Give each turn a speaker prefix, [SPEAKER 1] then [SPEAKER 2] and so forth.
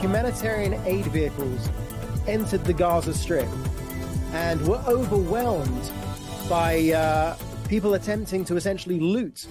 [SPEAKER 1] Humanitarian aid vehicles entered the Gaza Strip and were overwhelmed by uh, people attempting to essentially loot